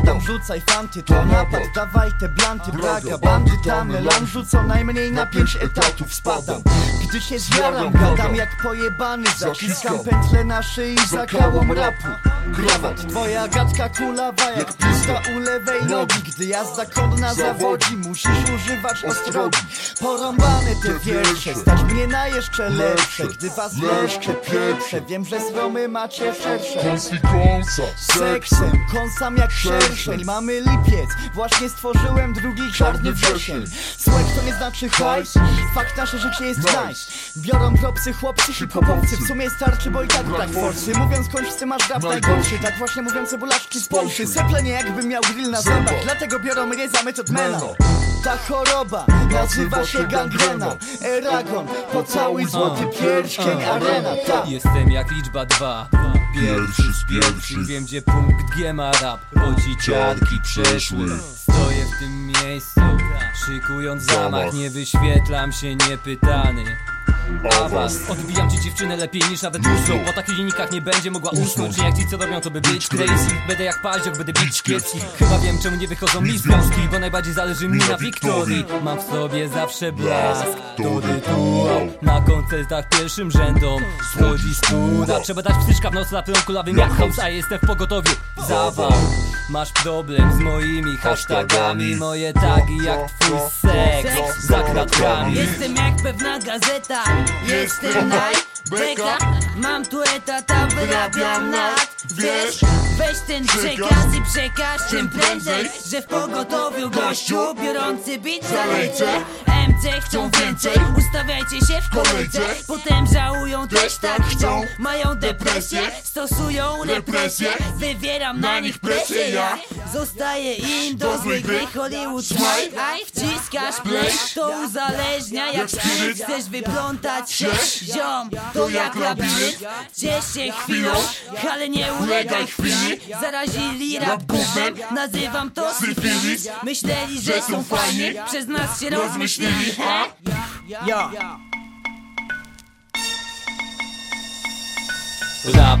Spadam, rzucaj fanty, to napad Dawaj te blanty, braga, bandyta Melanżu co najmniej na pięć etatów Spadam, gdy się zjaram Gadam jak pojebany Zaciskam pętle na szyi za kałą rapu. Krawat, twoja gadka kulawa Jak piska u lewej nogi. Gdy jazda konna zawodzi Musisz używać ostrogi. Porąbane te wiersze Stać mnie na jeszcze lepsze. Gdy was leszcze pierwsze Wiem, że z Romy macie szersze. Kąs i kąsa, Seksem, kąsam jak szerszeń Mamy lipiec, właśnie stworzyłem drugi czarny wrzesień. Słek to nie znaczy hajs, fakt nasze życie jest nice. Biorą propsy chłopcy hip-hopowcy W sumie starczy, bo i tak brak forsy. Mówiąc kończcy masz rap najgorszy. Tak właśnie mówią cebulaszki z Polszy Seplenie jakbym miał grill na zębach. Dlatego biorą mnie za metodmena ta choroba nazywa się gangrena. Eragon, pocałuj złoty pierścień Arena, ta. Jestem jak liczba dwa pierwszy z pierwszych. Wiem gdzie punkt G ma rap. Chodzi ciarki przeszły. Stoję w tym miejscu Szykując zamach. Nie wyświetlam się niepytany Awans Odbijam ci dziewczynę lepiej niż nawet muszą. Po takich linikach nie będzie mogła usnąć. Nie jak ci co robią to by być crazy. Będę jak paździok, będę bić kiepski. Chyba wiem czemu nie wychodzą mi związki Bo najbardziej zależy mi na wiktorii. Mam w sobie zawsze blask To rytuał. Na koncertach pierwszym rzędom Schodzi studa Trzeba dać psyczka w noc na kulawym jak house A jestem w pogotowiu. Zawał. Masz problem z moimi hashtagami. Moje tagi jak twój seks Za kratkami. Jestem jak pewna gazeta Jestem naj Beka. Mam tu etat, a wyrabiam nad. Wiesz Weź ten przekaz i przekaż czym prędzej Że w pogotowiu gościu Biorący bit zalejce MC chcą więcej. Ustawiajcie się w kolejce Potem żałują też tak chcą. Mają depresję. Stosują represję Wywieram na nich presję ja. Zostaję im do złej gry Hollywood smile. Wciskasz play. To uzależnia jak spiryt Chcesz wyplątać się Ziom. To jak labirynt. Ciesz się chwilą. Ale nie ulegaj chwili. Zarazili rap Nazywam to syfilis. Myśleli, że są fajni. Przez nas się rozmyślili? Ja, Rap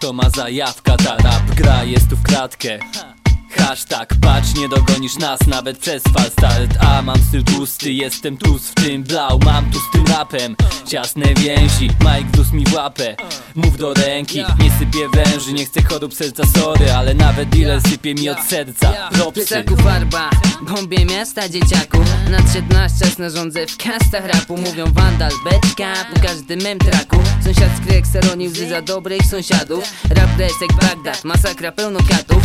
to ma zajawka, ta rap gra jest tu w kratkę Hashtag patrz nie dogonisz nas nawet przez falstart. A mam styl tłusty, jestem tus w tym blau Mam tu z tym rapem. Ciasne więzi Mike dus mi w łapę, mów do ręki Nie sypię węży, nie chcę chorób serca sorry Ale nawet dealer sypie mi od serca Propsy. Farba, bombie miasta dzieciaku. Nadszedł nasz czas na rządze w kastach rapu. Mówią wandal, beczka po każdym mem traku. Sąsiad skrek seroni łzy za dobrych sąsiadów. Rap desek Bagdad, masakra pełno katów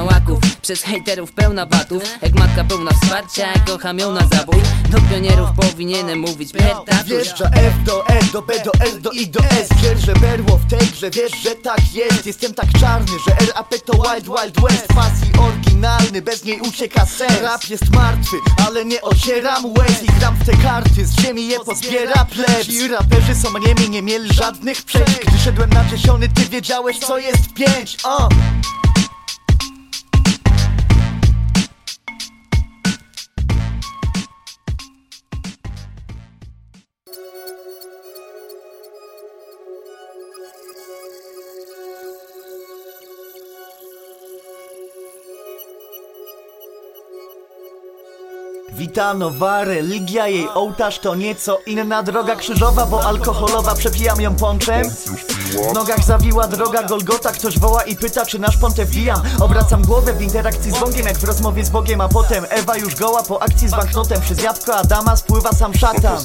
Łaków, przez hejterów pełna batów. Jak matka pełna wsparcia, kocham ją na zabój. Do pionierów powinienem mówić pertatus Wjeżdża F do E, do B do L do I do S. Wiesz, że berło w tej grze, wiesz, że tak jest. Jestem tak czarny, że RAP to Wild Wild West. Pasji oryginalny, bez niej ucieka sens. Rap jest martwy, ale nie ocieram łez. I gram w te karty, z ziemi je pozbiera plebs. Ci raperzy są niemi, nie mieli żadnych przejść Gdy szedłem na dziesiąty, ty wiedziałeś co jest pięć, o! Wita nowa religia, jej ołtarz to nieco inna droga krzyżowa, bo alkoholowa, przepijam ją ponczem W nogach zawiła droga Golgota, ktoś woła i pyta, czy nasz ponte wbijam. Obracam głowę w interakcji z Bogiem, jak w rozmowie z Bogiem, a potem Ewa już goła po akcji z banknotem. Przez jabłko Adama spływa sam szatan.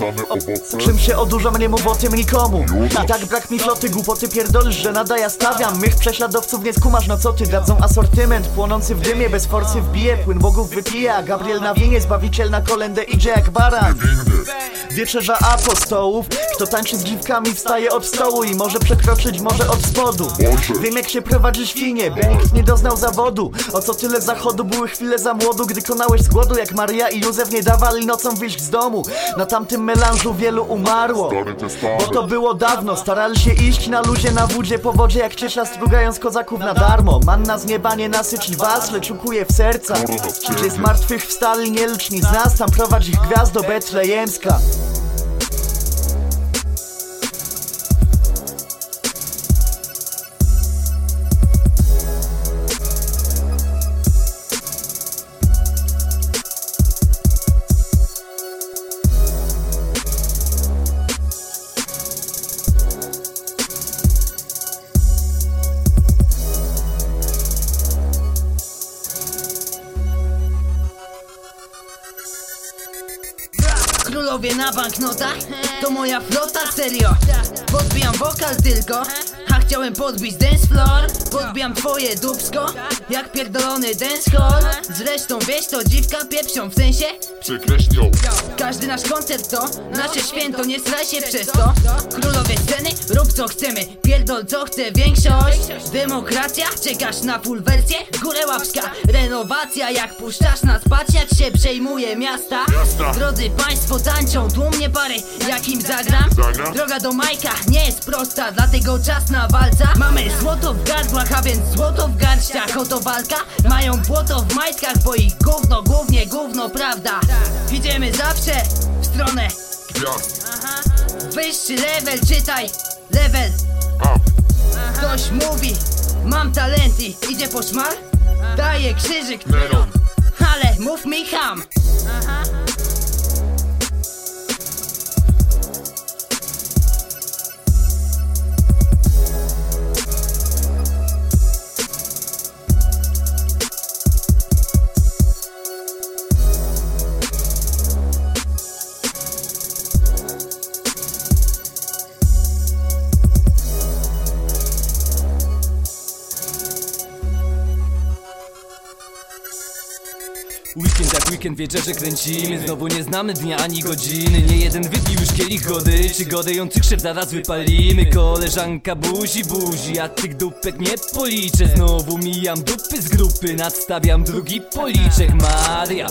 Czym się odurzam, nie mów o tym nikomu? I tak brak mi floty, głupoty pierdolisz, że nada ja stawiam. Mych prześladowców nie skumasz, no co ty, dadzą asortyment. Płonący w dymie, bez forcy wbije, płyn bogów wypije A Gabriel na winie, zbawiciel na kolendę idzie jak baran. Wieczerza apostołów Kto tańczy z dziwkami wstaje od stołu I może przekroczyć może od spodu. Wiem jak się prowadzi świnie By nikt nie doznał zawodu. O co tyle zachodu były chwile za młodu Gdy konałeś z głodu jak Maria i Józef Nie dawali nocą wyjść z domu. Na tamtym melanżu wielu umarło. Bo to było dawno, starali się iść na ludzie, na wódzie, po wodzie jak ciesza strugając kozaków na darmo. Manna z nieba nie nasyci was, lecz ukuje w serca. Gdzie z martwych wstali nieliczni z nas, tam prowadzi ich gwiazdo betlejemska To moja flota, serio. Podbijam wokal tylko A chciałem podbić dance floor. Podbijam twoje dubsko Jak pierdolony dancehall Zresztą wiesz to dziwka pieprzą W sensie Przekreśnią każdy nasz koncert to nasze święto, nie straj się przez to Królowie sceny, rób co chcemy, pierdol co chce większość. Demokracja, czekasz na full wersję, w górę łapska. Renowacja, jak puszczasz nas, patrz jak się przejmuje miasta. Drodzy państwo tańczą, tłumnie pary, jakim zagram. Zagra. Droga do Majka nie jest prosta, dlatego czas na walca. Mamy złoto w gardłach, a więc złoto w garściach. Oto walka, mają błoto w majtkach, bo ich gówno, głównie gówno, prawda. Idziemy zawsze w stronę. Gwiazd. Wyższy level, czytaj. Level, Up ktoś mówi Mam talent i idzie po szmal? Daję krzyżyk Neron Ale mów mi ham weekend wieczerze kręcimy. Znowu nie znamy dnia ani godziny. Nie jeden wypił już kielich gody. Czy godejący krzew zaraz wypalimy? Koleżanka buzi buzi A tych dupek nie policzę. Znowu mijam dupy z grupy Nadstawiam drugi policzek. Maria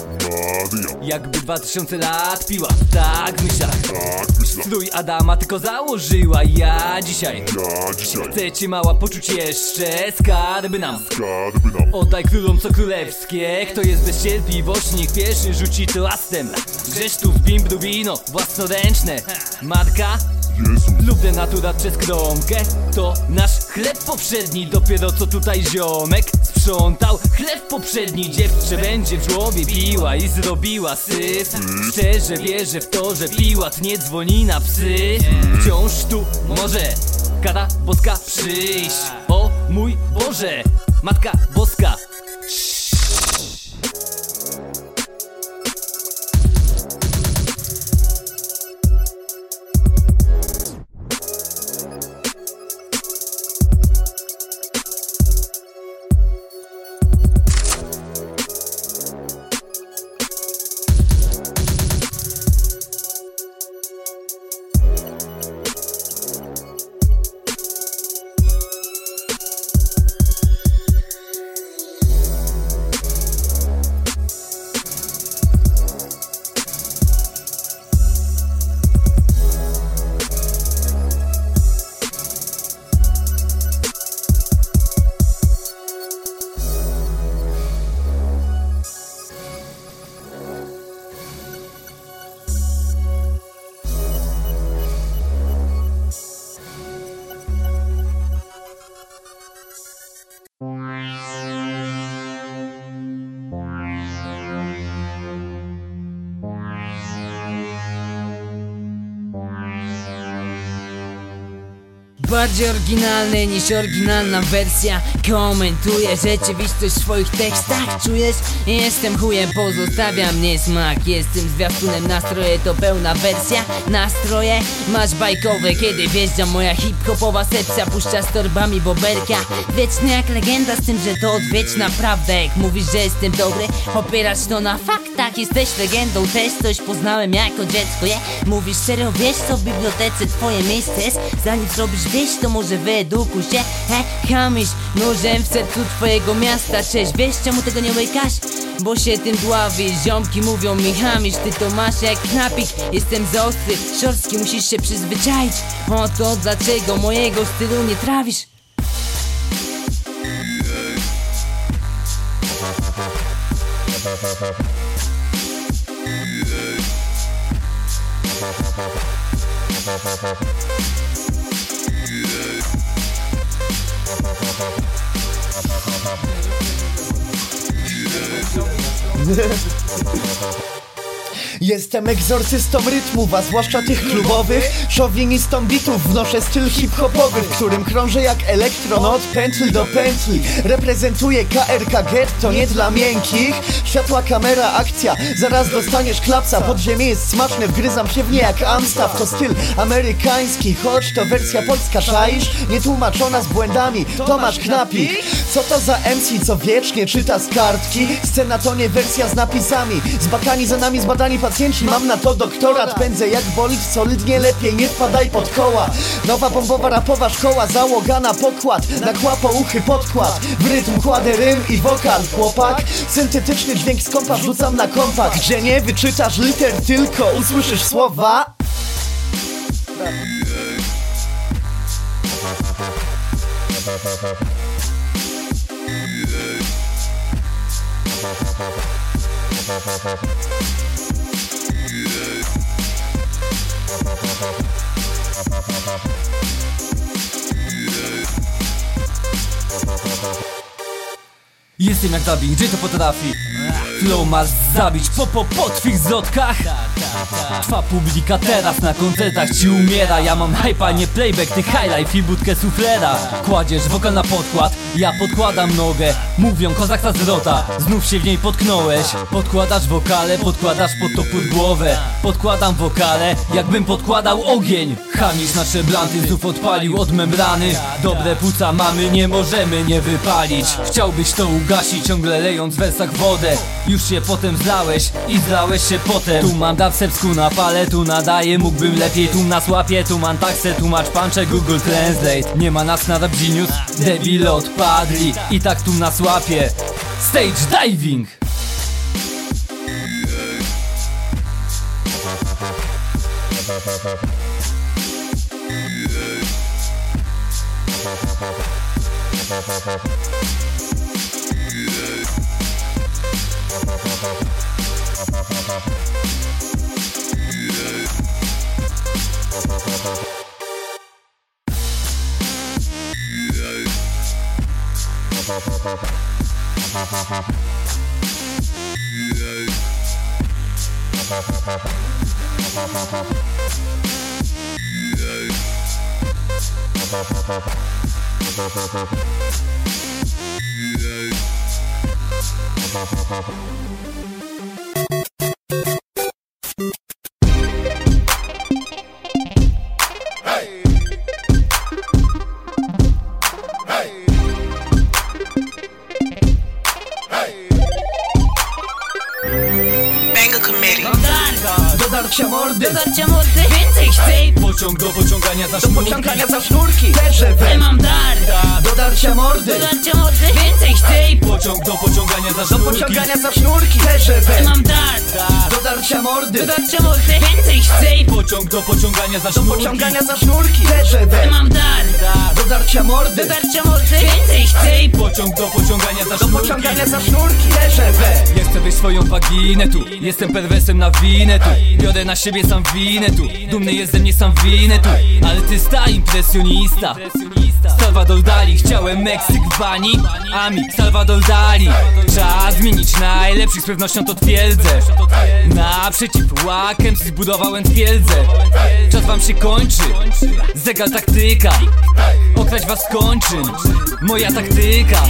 Jakby 2000 lat piła Tak w myślach. Tak Strój Adama tylko założyła. Ja dzisiaj Ja dzisiaj Chcę cię mała poczuć jeszcze. Skarby nam. Skarby nam. Oddaj królom co królewskie. Kto jest bez cierpliwości niech pierwszy rzuci tu w bimbru wino własnoręczne. Marka Jezus. lub denatura przez kromkę. To nasz chleb poprzedni. Dopiero co tutaj ziomek sprzątał Chleb poprzedni dziewczę będzie w głowie piła I zrobiła syf. Szczerze wierzę w to, że piłat nie dzwoni na psy. Wciąż tu może kara boska przyjść. O mój Boże Matka boska Bardziej oryginalny niż oryginalna wersja. Komentuję rzeczywistość w swoich tekstach. Czujesz? Jestem chujem, pozostawiam niesmak Jestem zwiastunem, nastroje to pełna wersja. Nastroje? Masz bajkowe Kiedy wjeżdża moja hip-hopowa sekcja Puszcza z torbami boberka Wieczny jak legenda z tym, że to odwieczna prawda Jak mówisz, że jestem dobry Opierasz to na tak, jesteś legendą, też coś poznałem jako dziecko je? Mówisz serio, wiesz co w bibliotece twoje miejsce jest? Zanim zrobisz wieś, to może wyedukuj się He, chamisz nożem w sercu twojego miasta Cześć, wiesz czemu tego nie łykasz? Bo się tym dławisz, ziomki mówią mi hamisz Ty to masz jak knapik, jestem za ostry Szorstki musisz się przyzwyczaić. Oto dlaczego mojego stylu nie trawisz? ha ha ha Yeah. Jestem egzorcystą rytmów, a zwłaszcza tych klubowych Szowinistą bitów, wnoszę styl hip-hopowy W którym krążę jak elektron od pętli do pętli. Reprezentuję KRK Getto, nie dla miękkich. Światła, kamera, akcja, zaraz dostaniesz klapsa. Podziemie jest smaczne, wgryzam się w nie jak Amstaff. To styl amerykański, choć to wersja polska. Szaisz, nietłumaczona z błędami. Tomasz Knapik. Co to za MC, co wiecznie czyta z kartki? Scena to nie wersja z napisami. Zbakani za nami zbadani pacjenci Mam na to doktorat, pędzę jak bolid Solidnie lepiej, nie wpadaj pod koła. Nowa bombowa rapowa szkoła Załoga na pokład, na kłapo uchy podkład W rytm kładę rym i wokal. Chłopak, syntetyczny dźwięk z kompa Wrzucam na kompa, gdzie nie wyczytasz liter Tylko usłyszysz słowa Jestem jak dubbing, gdzie to potrafi Flow masz zabić po po po twych zlotkach Twa publika teraz na koncertach ci umiera. Ja mam hypa, nie playback, ty highlight i budkę suflera. Kładziesz wokal na podkład, ja podkładam nogę. Mówią kozak ta zwrota, znów się w niej potknąłeś. Podkładasz wokale, podkładasz pod to pod głowę. Podkładam wokale, jakbym podkładał ogień. Chamisz nasze blanty, znów odpalił od membrany. Dobre płuca mamy, nie możemy nie wypalić. Chciałbyś to ugasić, ciągle lejąc w wersach wodę Już się potem zlałeś i zlałeś się potem. Tu mam sepsku na pale, tu nadaję, mógłbym lepiej Tu nas łapie, tu mam taksę, tłumacz pancze Google Translate. Nie ma nas na genius, debile odpadli. I tak tu nas łapie Stage diving! Banger Yeah. Thank you. Do darcia mordy, Dotarcia mordy, więcej chcę. Pociąg do pociągania za do sznurki. pociągania za sznurki. Ja TGW, mam dar. Do darcia mordy. Dotarcia mordy, więcej chcę. Pociąg do pociągania za Do sznurki pociągania za sznurki. Ja TGW, mam dar. Do darcia mordy. Dotarcia mordy, więcej chcę. Pociąg do pociągania za Do sznurki. pociągania za sznurki. Ja TGW, mam dar. Do darcia mordy. Dotarcia mordy, więcej chcę. Pociąg do pociągania za Do sznurki. pociągania za sznurki. Chcę wyjść swoją waginę tu. Jestem perwersem na winę tu Biorę na siebie sam winę tu. Dumny jest ze mnie sam winę tu. Ale ty sta impresjonista. Salvador Dali Chciałem Meksyk w bani. Ami Salvador Dali. Czas zmienić najlepszych Z pewnością to twierdzę. Naprzeciw łakiem zbudowałem twierdzę. Czas wam się kończy. Zegar taktyka. Okraść was kończyn Moja taktyka.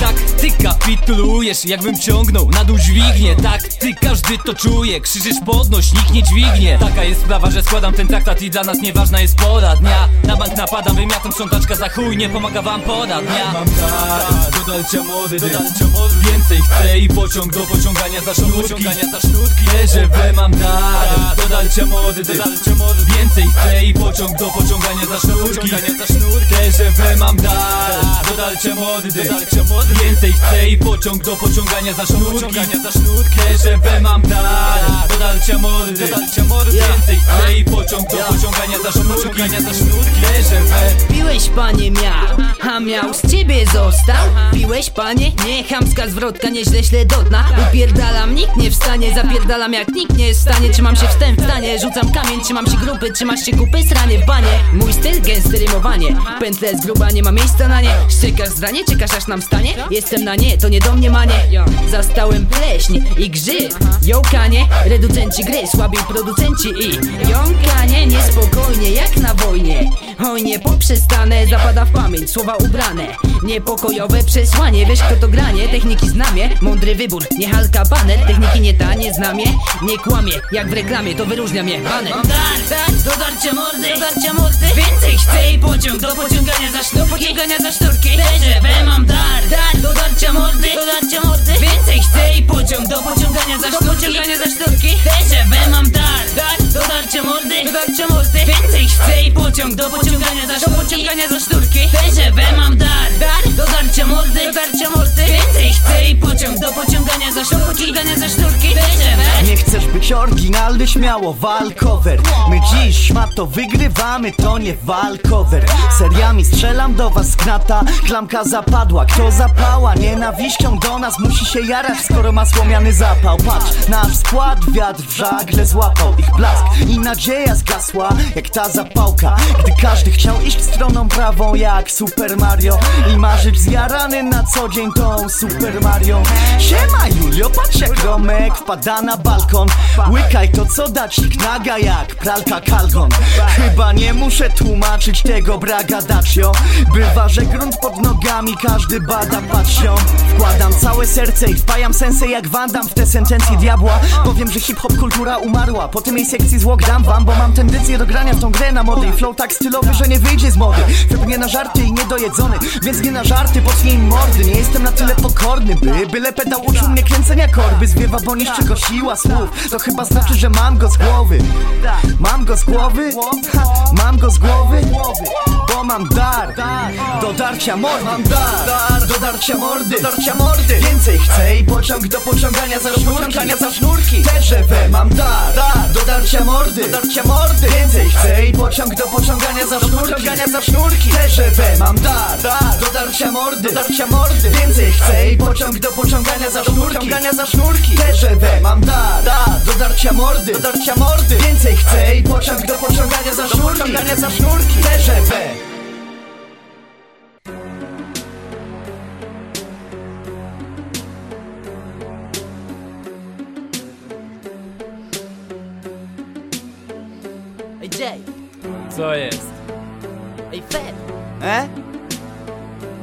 Taktyka Pitulujesz jakbym ciągnął. Na dół dźwignię. Tak ty każdy to czuje. Krzyżysz podnoś, nikt nie dźwignie. Taka jest sprawa, że składam ten traktat I dla nas nieważna jest pora dnia. Na bank napadam, wymiatam sprzątaczka za chuj Nie pomaga wam pora dnia. Mam dar do dalcia mody Więcej chcę i pociąg do pociągania za sznurki Wierzę we mam dar do dalcia mody Więcej chcę i pociąg do pociągania za sznurki Wierzę we mam dar do dalcia mody Więcej chcę i pociąg do pociągania za sznurki Wierzę we mam dar do dalcia mody Więcej chcę i pociąg do pociągania za sznurki Wierzę we. Piłeś panie miał, a miał z ciebie został. Piłeś panie, nie chamska zwrotka, nieźle źle do dna. Upierdalam, nikt nie wstanie, zapierdalam jak nikt nie jest w stanie. Trzymam się wstęp w stanie, rzucam kamień, trzymam się grupy Trzymasz się kupy, sranie w banie. Mój styl, gęsty rymowanie Pętle z gruba, nie ma miejsca na nie. Szczeka Czekasz zdanie, czekasz aż nam stanie? Jestem na nie, to nie do mnie manie. Zastałem pleśń i grzyb. Jąkanie, reducenci gry, słabi producenci i Jąkanie, niespokojnie jak na wojnie Hojnie poprzestanę, zapada w pamięć Słowa ubrane, niepokojowe przesłanie Wiesz kto to granie, techniki znamie Mądry wybór, nie halka baner. Techniki nie tanie, znamie Nie kłamie, jak w reklamie, to wyróżnia mnie baner. Mam dar, dar, dodarcia mordy, dodarcia mordy. Więcej chcę i pociąg do pociągania za sztuki Do pociągania za sztuki TGW mam dar, dar, dodarcia mordy, dodarcia mordy. Więcej chcę i pociąg do pociągania za sztuki Do pociągania za sztuki TGW mam dar, dar, dodarcia mordy, dodarcia mordy. Więcej chcę i pociąg do pociągania za sztuki Do pociągania za sztuki TGW mam dar, dar, dodarcia mordy, dodarcia mordy. Więcej chcę i pociąg do pociągania za sztuki Do pociągania za Nie chcesz być oryginalny, śmiało walkover My dziś szmato wygrywamy, to nie walkover. Seriami strzelam do was knata, klamka zapadła. Kto zapała nienawiścią do nas musi się jarać. Skoro ma słomiany zapał Patrz, nasz skład wiatr w żagle złapał. Ich blask i nadzieja zgasła jak ta zapałka. Gdy każdy chciał iść stroną prawą jak Super Mario. I marzyć zjarany na co dzień tą Super Mario. Siema Julio, patrz jak Romek wpada na balkon. Łykaj to co dać naga jak pralka kalgon Chyba nie muszę tłumaczyć tego braga dacio Bywa, że grunt pod nogami każdy bada patrzą. Wkładam całe serce i wpajam sensę jak Wandam w te sentencje diabła. Powiem, że hip-hop kultura umarła. Po tym jej sekcji złok dam wam, bo mam tendencję do grania w tą grę na mody I flow tak że nie wyjdzie z mody. Wypnie na żarty i niedojedzony Więc nie na żarty, potnie im mordy. Nie jestem na tyle pokorny, by byle pedał uczył mnie kręcenia korby. Zwiewa, bo niszczy go siła słów. To chyba znaczy, że mam go z głowy. Mam go z głowy? Ha, mam go z głowy? Bo mam dar Do darcia mordy. Mam dar. Do darcia mordy. Do darcia mordy. Więcej chcę i pociąg do pociągania za sznurki. Za sznurki. TGW mam dar. Do darcia mordy. Do darcia mordy. Więcej chcę i pociąg do pociągania za sznurki. Za sznurki. TGW mam dar. Do darcia mordy. Do darcia mordy. Więcej chcę i pociąg do pociągania za sznurki. Za sznurki. TGW mam dar. Do darcia mordy. Do darcia mordy. Więcej chcę i pociąg do pociągania za sznurki. Za sznurki. TGW Ej Jay, Co jest? E?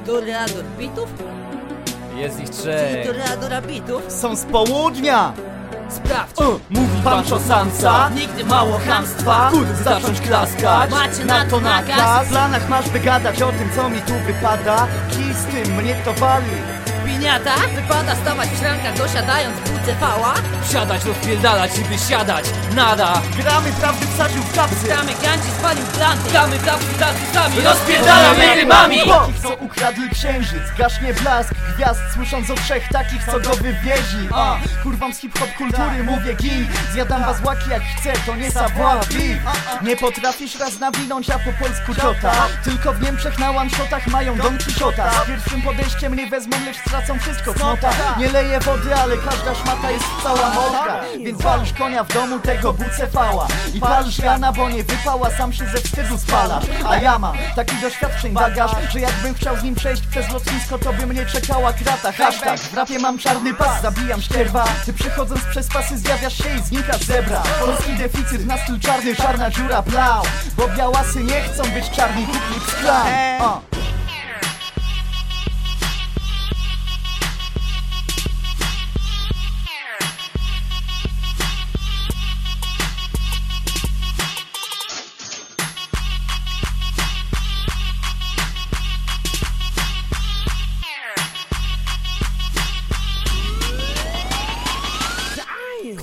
Toreador bitów? Jest ich Ty trzech. toreadora bitów? Są z południa! Sprawdź. Mówi Pan Szosansa Nigdy mało chamstwa. Kurde, zacząć klaskać. Macie na to nakaz. W planach masz wygadać o tym, co mi tu wypada. Kij z tym, mnie to wali Wypada stawać w szrankach dosiadając w WCV-a Wsiadać, rozpierdalać i wysiadać Nada. Gramy prawdy wsadził w kapsy. Gramy ganci, spalił planty. Damy tam sami. Rozpierdalamy rybami. Takich, co ukradli księżyc Gaśnie blask gwiazd Słysząc o trzech takich, co go wywiedzi A, kurwam z hip-hop kultury mówię gin. Zjadam was łaki jak chcę, to nie savoir Nie potrafisz raz nawinąć, a po polsku ciota Tylko w Niemczech na one-shotach mają Don Quixota. Z pierwszym podejściem nie wezmą, lecz stracą wszystko cnota Nie leje wody, ale każda szmata jest cała mokra Więc walisz konia w domu tego bucefała. I palisz rana, bo nie wypała, sam się ze wstydu spalasz A ja mam taki doświadczeń bagaż, że jakbym chciał z nim przejść przez lotnisko, to by mnie czekała krata. Hashtag, w rapie mam czarny pas, zabijam ścierwa. Ty przechodząc przez pasy zjawiasz się i znikasz zebra. Polski deficyt na styl czarny, czarna dziura blau. Bo białasy nie chcą być czarni, kupi w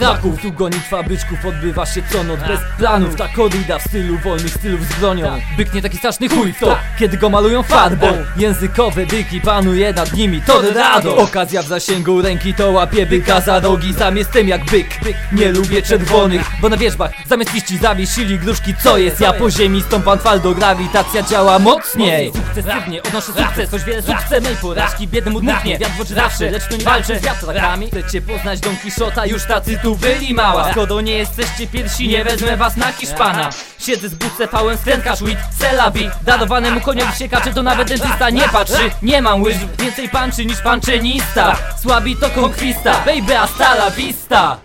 Knaków, tu gonitwa byczków odbywa się co noc Bez planów, ta korida w stylu wolnych stylów z bronią. Byk nie taki straszny chuj w to, kiedy go malują farbą Językowe byki panuje nad nimi Tornado Okazja w zasięgu ręki to łapie byka za rogi Sam jestem jak byk, nie lubię czerwonych Bo na wierzbach zamiast liści zawiesili gruszki Co jest? Ja po ziemi stąpam twardo, grawitacja działa mocniej. Sukcesywnie odnoszę sukces, choć wiele sukcemy i porażki biednym udmuchnie Wiatr w oczy zawsze, lecz to nie walczę z wiatrakami Chcecie poznać Don Quixota, już tacy tu byli mała. Skoro nie jesteście pierwsi, nie wezmę was na Hiszpana. Siedzę z bucefałem, skrętka szwit, selabi Darowanemu koniowi się kaczy, to nawet dentysta nie patrzy. Nie mam łyż, więcej panczy niż panczynista Słabi to konkwista, baby hasta la vista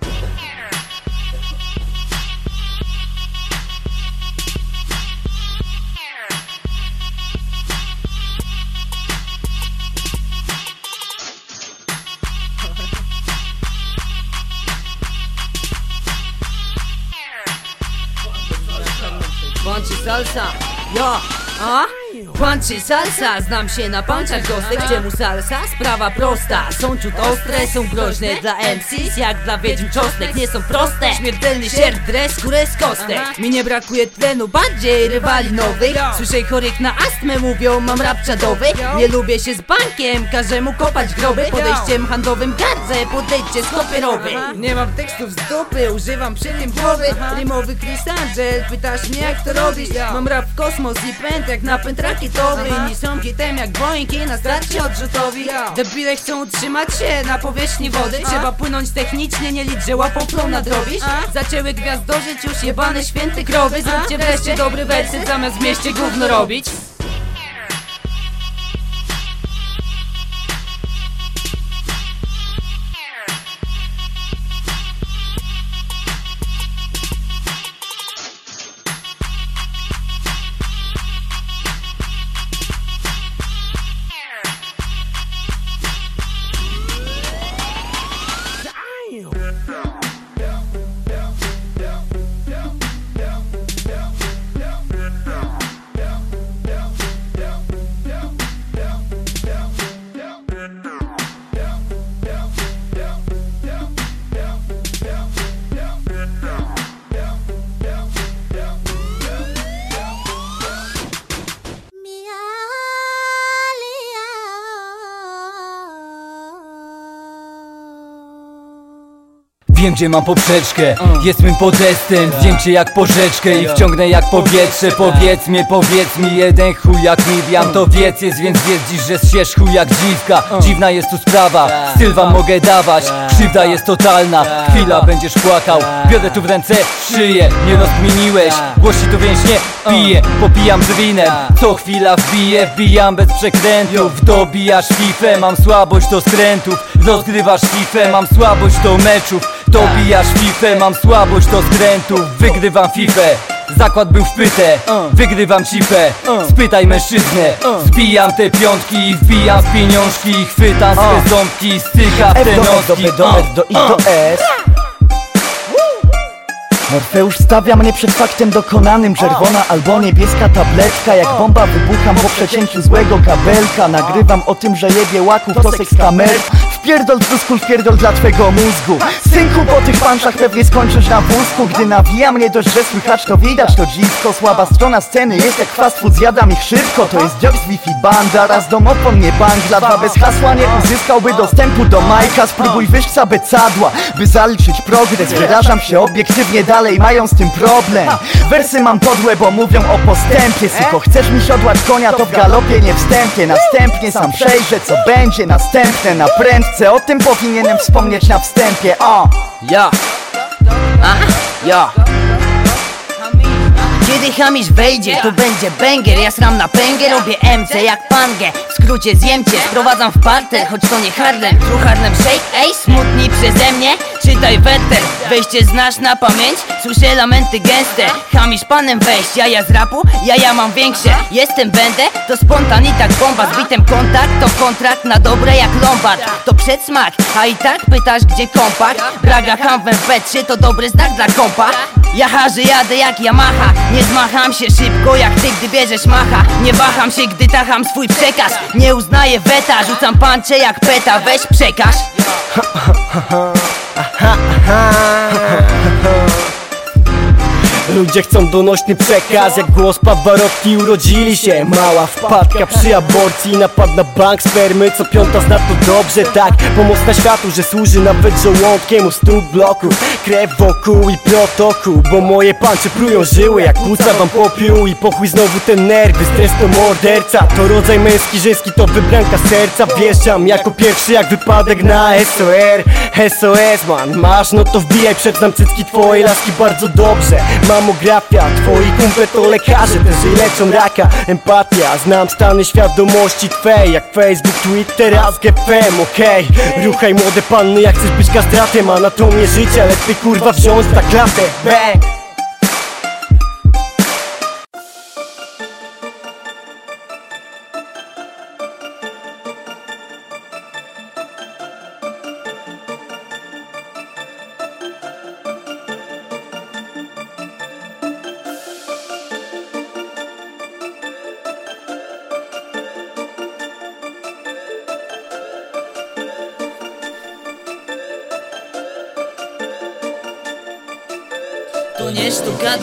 salsa, jo, a? Punchy salsa, znam się na punchach gostek Czemu salsa? Sprawa prosta. Są ciut ostre, są groźne dla MCs Jak dla wiedźm czosnek, nie są proste Śmiertelny sierp, dres, skórę z kostek. Mi nie brakuje tlenu, bardziej rywali nowych. Słyszę chorych na astmę, mówią mam rap czadowy. Nie lubię się z bankiem, każę mu kopać groby. Podejściem handlowym gardzę, podejdźcie skopierowy Nie mam tekstów z dupy, używam przy tym głowy. Rymowy Chris Angel, pytasz mnie jak to robisz Mam rap w kosmos i pęd jak napęd rakietowy Nie są hitem jak boinki na starcie odrzutowi. Debile chcą utrzymać się na powierzchni wody. Trzeba płynąć technicznie, nie licz, że łapą flow nadrobisz Zaczęły gwiazdożyć już jebane święte krowy. Zróbcie wreszcie dobry wersyt zamiast w mieście gówno robić Wiem gdzie mam poprzeczkę, jest mym podestem cię jak porzeczkę i wciągnę jak powietrze. Powiedz mi, powiedz mi jeden chuj jak Miriam To wiec jest, więc wiedz dziś, że zsiesz chuj jak dziwka. Dziwna jest tu sprawa, styl wam mogę dawać. Krzywda jest totalna, chwila będziesz płakał. Biodę tu w ręce, szyję, nie rozkminiłeś. Głosi tu więźnie, piję, popijam z winem. Co chwila wbiję, wbijam bez przekrętów. Dobijasz fifę, mam słabość do skrętów. Rozgrywasz fifę, mam słabość do meczów Dobijasz fifę, mam słabość do skrętów Wygrywam fifę Zakład był w pytę, wygrywam cipę Spytaj mężczyznę. Zbijam te piątki wbijam w pieniążki. Chwytam swe ząbki, styka w te F do S, do noski B, do F, do I, do S Morfeusz stawia mnie przed faktem dokonanym. Czerwona albo niebieska tabletka. Jak bomba wybucham po przecięciu złego kabelka. Nagrywam o tym, że jebie łaków to seks kamer Wpierdol truskul, wpierdol dla twego mózgu. Synku, po tych panczach pewnie skończysz na wózku. Gdy nawija mnie dość, że słychać to widać To dziwko, słaba strona sceny jest jak fast food Zjadam ich szybko, to jest job z Wi-Fi banda Raz domofon nie bangla, dwa bez hasła nie uzyskałby dostępu do majka. Spróbuj wyjść z abecadła, by zaliczyć progres. Wyrażam się obiektywnie dalej, mają z tym problem. Wersy mam podłe, bo mówią o postępie. Syko, chcesz mi siodłać konia, to w galopie nie wstępie. Następnie sam przejrzę, co będzie. Następne na prędce O tym powinienem wspomnieć na wstępie, o! Ja. A? Ja kiedy Hamisz wejdzie, to będzie banger. Ja sram na pęgę, robię MC jak pangę. W skrócie zjemcie, sprowadzam w parter Choć to nie Harlem, true Harlem Shake Ej, smutni przeze mnie, czytaj weter Wejście znasz na pamięć, słyszę lamenty gęste. Hamisz panem wejść, jaja z rapu, jaja mam większe. Jestem będę, to spontan i tak bomba. Z bitem kontakt, to kontrakt na dobre jak Lombard. To przedsmak, a i tak pytasz gdzie kompakt Braga Hamwem w to dobry znak dla kompa. Ja harzę, jadę jak Yamaha. Nie zmacham się szybko jak ty, gdy bierzesz macha. Nie waham się, gdy tacham swój przekaz. Nie uznaję weta, rzucam pancze jak peta. Weź przekaż Ludzie chcą donośny przekaz Jak głos Pavarotti urodzili się. Mała wpadka przy aborcji Napad na bank spermy Co piąta zna to dobrze tak. Pomoc na światu, że służy nawet żołądkiem U stóp bloków Krew wokół i protokół Bo moje pancze prują żyły Jak płuca wam popiół. I pochuj znowu ten nerwy Stres to morderca. To rodzaj męski, żeński to wybranka serca. Wjeżdżam jako pierwszy jak wypadek na SOR SOS man, masz no to wbijaj Przedznam cycki twojej laski bardzo dobrze Mamografia, twoi kumple to lekarze Też jej leczą raka, empatia Znam stany świadomości twej Jak Facebook, Twitter, a z GFM, okej Ruchaj młode panny jak chcesz być kastratem Anatomię życia, lepiej kurwa wziąć na klatę Bang!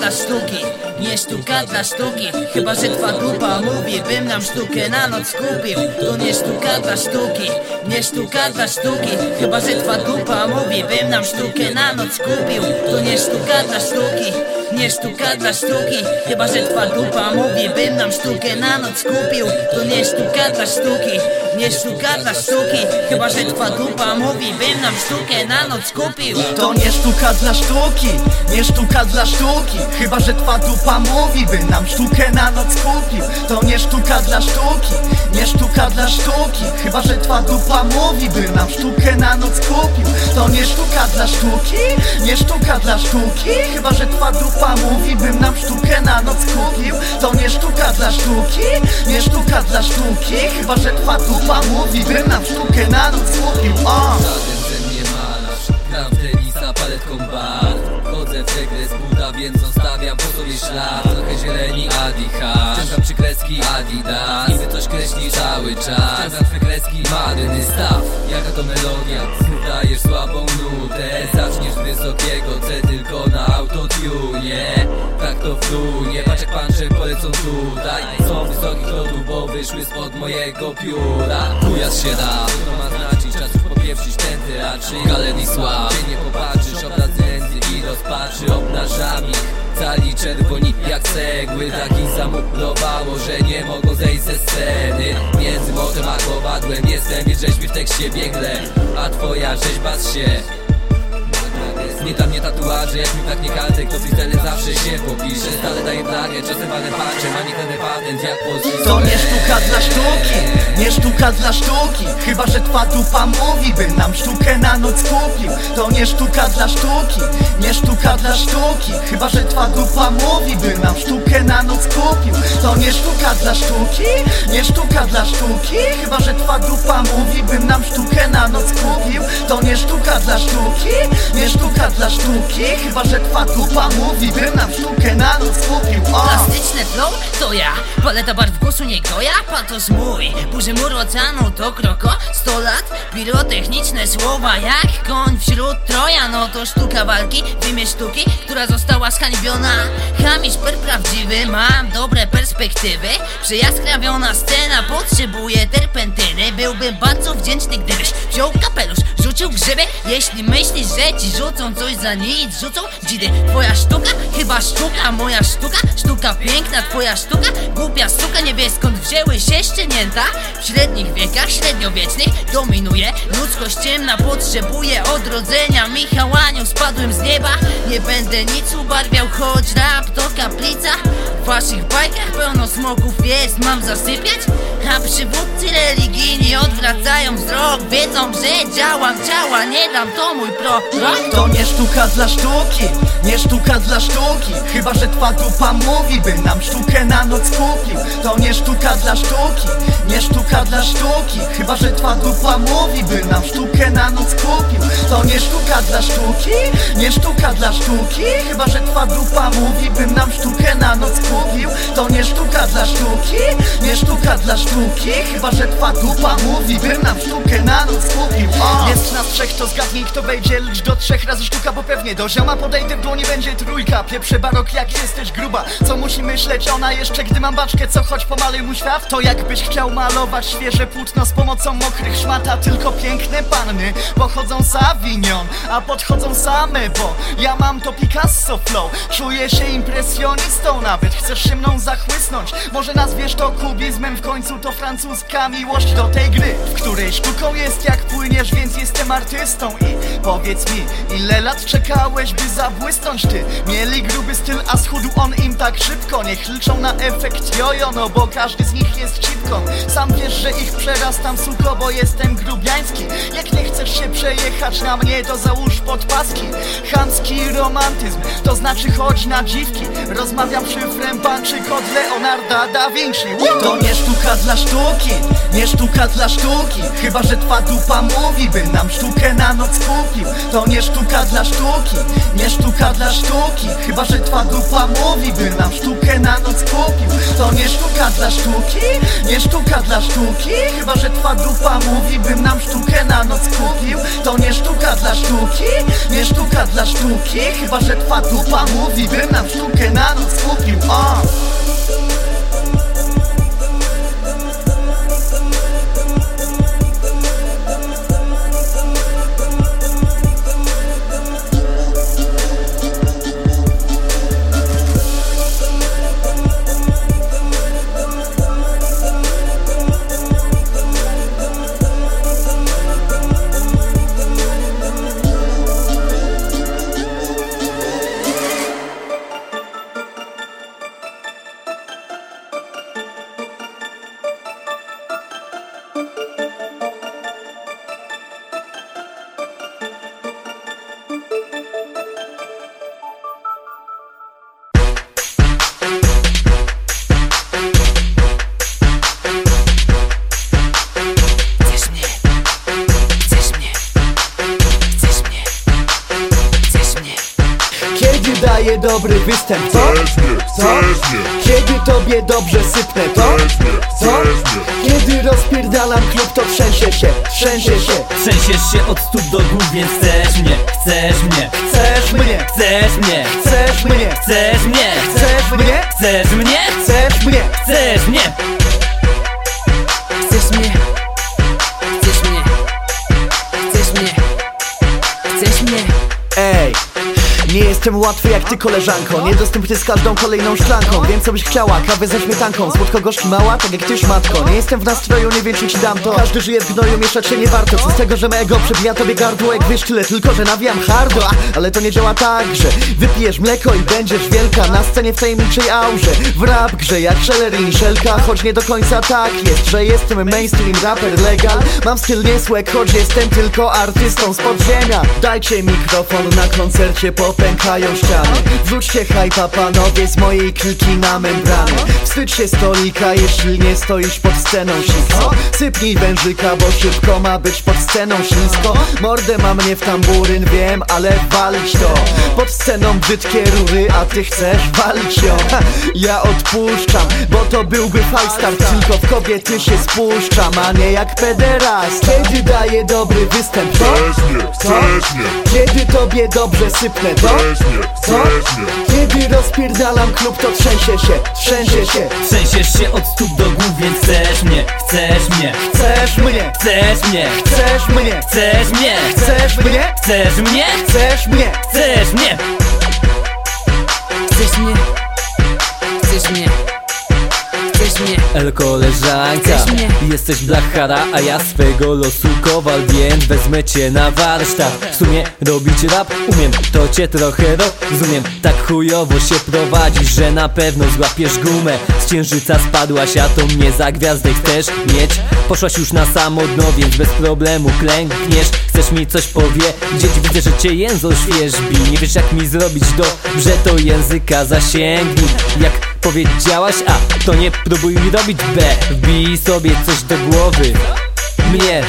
Dla sztuki, nie sztuka dla sztuki. Chyba, że twa dupa mówi, bym nam sztukę na noc kupił. To nie sztuka dla sztuki, nie sztuka dla sztuki. Chyba, że twa dupa mówi, bym nam sztukę na noc kupił. To nie sztuka dla sztuki, nie sztuka dla sztuki. Chyba, że twa dupa mówi, bym nam sztukę na noc kupił. To nie sztuka dla sztuki, nie sztuka dla sztuki. Chyba, że twa dupa mówi, bym nam sztukę na noc kupił. To nie sztuka dla sztuki, nie sztuka dla sztuki. Chyba, że twa dupa mówi, by nam sztukę na noc kupił. To nie sztuka dla sztuki, nie sztuka dla sztuki. Chyba, że twa dupa mówi, by nam sztukę na noc kupił. To nie sztuka dla sztuki, nie sztuka dla sztuki. Chyba, że twa dupa mówi, bym nam sztukę na noc kupił. To nie sztuka dla sztuki, nie sztuka dla sztuki. Chyba, że twa dupa mówi, bym nam sztukę na noc kupił. O! Żaden ze mnie malarz Gram w tenisa paletką bar Chodzę w z buta, więc zostawiam po sobie ślad. Trochę zieleni Adiha Wciągam przykreski Adidas. Niby coś kreśli cały czas. Wciągam twe kreski Madyny staw. Jaka to melodia? Dajesz słabą nutę. Zaczniesz wysokiego C tylko na autotune. Tak to flunie Patrz jak pancze polecą tutaj. Są wysokich lotów, bo wyszły spod mojego pióra. Chujas się da To ma znaczyć czas już popieprzyć tędy raczej. Galen i sław. Cię nie popatrzysz obraz nędzy i rozpaczy obnażami. Cali czerwoni jak cegły Takich zamulowało, że nie mogą zejść ze sceny. Między motem a kowadłem Jestem i rzeźbi w tekście biegle A twoja rzeźba się nie tam nie tatuaże, jak mi braknie kartek To freestyle zawsze się popisze. Stale daję flagę, czasem walę patrzę patent jak To nie sztuka dla sztuki, nie sztuka dla sztuki. Chyba, że twa dupa mówi, by nam sztukę na noc kupił. To nie sztuka dla sztuki, nie sztuka dla sztuki. Chyba, że twa dupa mówi, by nam sztukę na noc kupił. To nie sztuka dla sztuki, nie sztuka dla sztuki. Chyba, że twa dupa mówi, bym nam sztukę na noc kupił. To nie sztuka dla sztuki, nie sztuka dla sztuki. Chyba, że twa dupa mówi, bym nam sztukę na noc kupił. O! Plastyczne flow to ja. Paleta barw głosu nie goja. Patos mój. Burzy mur oceanu to kroko. 100 lat. Pirotechniczne słowa jak koń wśród troja. No to sztuka walki. W imię sztuki Która została zhańbiona Chamisz per prawdziwy. Mam dobre perspektywy. Przejaskrawiona scena. Potrzebuje terpentyny. Byłbym bardzo wdzięczny gdybyś wziął kapelusz Rzucił grzyby. Jeśli myślisz, że ci rzucą coś za nic Rzucą dzidy Twoja sztuka? Chyba sztuka Moja sztuka? Sztuka piękna Twoja sztuka? Głupia suka Nie wie skąd wzięły się szczenięta W średnich wiekach średniowiecznych Dominuje ludzkość ciemna Potrzebuje odrodzenia Michał Anioł spadłem z nieba Nie będę nic ubarwiał Choć rap to kaplica W waszych bajkach pełno smoków jest Mam zasypiać? A przywódcy religijni odwracają wzrok Wiedzą, że działam, działa Nie dam to mój prorok To nie sztuka dla sztuki, nie sztuka dla sztuki. Chyba, że twa dupa mówi, by nam sztukę na noc kupił. To nie sztuka dla sztuki, nie sztuka dla sztuki. Chyba, że twa dupa mówi, by nam sztukę na noc kupił. To nie sztuka dla sztuki, nie sztuka dla sztuki. Chyba, że twa dupa mówi, bym nam sztukę na noc kupił. To nie sztuka dla sztuki, nie sztuka dla sztuki. Chyba, że twa dupa mówi, bym nam sztukę na noc kupił! Jest nas trzech, to zgadnij kto wejdzie Licz do trzech razy bo pewnie do zioma podejdę w dłonie będzie trójka. Pieprze barok jak jesteś gruba Co musi myśleć ona jeszcze, gdy mam baczkę Co choć pomaluj mu świat? To jakbyś chciał malować świeże płótno Z pomocą mokrych szmata Tylko piękne panny pochodzą z Avignon A podchodzą same, bo ja mam to Picasso flow. Czuję się impresjonistą nawet Chcesz się mną zachłysnąć. Może nazwiesz to kubizmem W końcu to francuska miłość do tej gry W której sztuką jest jak płyniesz, więc jestem artystą I powiedz mi, ile lat czekałeś, by zabłysnąć ty. Mieli gruby styl, a schudł on im tak szybko. Niech liczą na efekt jojo, no bo każdy z nich jest cipką. Sam wiesz, że ich przerastam suko, bo jestem grubiański. Jak nie chcesz się przejechać na mnie, to załóż podpaski. Chamski romantyzm, to znaczy chodź na dziwki. Rozmawiam szyfrem banczy kod Leonarda da Vinci. To nie sztuka dla sztuki, nie sztuka dla sztuki. Chyba, że twa dupa mówi, by nam sztukę na noc kupił. To nie sztuka dla sztuki, nie sztuka dla sztuki. Chyba, że twa dupa mówi, by nam sztukę na noc kupił. To nie sztuka dla sztuki, nie sztuka dla sztuki. Chyba, że twa dupa mówi, bym nam sztukę na noc kupił. To nie sztuka dla sztuki, nie sztuka dla sztuki. Chyba, że twa dupa mówi, bym nam sztukę na noc kupił. Tobie dobrze sypnę, to? Co? Kiedy rozpierdalam klub, to trzęsie się, trzęsie się Trzęsiesz się od stóp do głów, więc chcesz mnie, chcesz mnie jestem łatwy jak ty koleżanko. Niedostępny z każdą kolejną szklanką. Wiem co byś chciała, kawę ze śmietanką. Słodko gorzki mała, tak jak tyś matko. Nie jestem w nastroju, nie wiem czy ci dam to. Każdy żyje w gnoju, mieszać się nie warto. Co z tego, że mego przebija tobie gardło jak wiesz tyle. Tylko, że nawijam hardo, a, ale to nie działa tak, że Wypijesz mleko i będziesz wielka. Na scenie w tajemniczej aurze W rap grze jak Scheller i Szelka Choć nie do końca tak jest, że jestem mainstream raper legal. Mam styl niesłek, choć jestem tylko artystą z podziemia. Dajcie mikrofon na koncercie, popękają ściany. Wrzućcie hajpa panowie z mojej kliki na membrany. Wstydź się stolika, jeśli nie stoisz pod sceną ślisko. Sypnij wężyka, bo szybko ma być pod sceną ślisko. Mordę ma mnie w tamburyn, wiem, ale walić to. Pod sceną brzydkie rury, a ty chcesz walić ją. Ha, Ja odpuszczam, bo to byłby falstart Tylko w kobiety się spuszczam, a nie jak pederast Kiedy daję dobry występ, to? Chcesz mnie, chcesz mnie, Kiedy tobie dobrze sypnę, to? Chcesz mnie, Co? chcesz mnie Kiedy rozpierdalam klub, to trzęsie się, trzęsie się. Trzęsiesz się od stóp do głów, więc chcesz mnie, chcesz mnie. Chcesz mnie, Chcesz mnie, chcesz mnie, chcesz mnie. Chcesz mnie, Chcesz mnie, chcesz mnie? Chcesz mnie. Chcesz mnie? Chcesz mnie? Chcesz mnie? El koleżanka mnie? Jesteś blachara, a ja swego losu kowal Więc wezmę cię na warsztat. W sumie robić rap umiem To cię trochę rozumiem. Tak chujowo się prowadzisz, że na pewno złapiesz gumę. Z księżyca spadłaś, a to mnie za gwiazdę chcesz mieć. Poszłaś już na samo dno, więc bez problemu klękniesz. Chcesz mi coś powiedzieć, widzę, że cię język świeżbi Nie wiesz jak mi zrobić dobrze, to języka zasięgnij. Jak powiedziałaś A, to nie próbuj robić B. Wbij sobie coś do głowy. Mnie.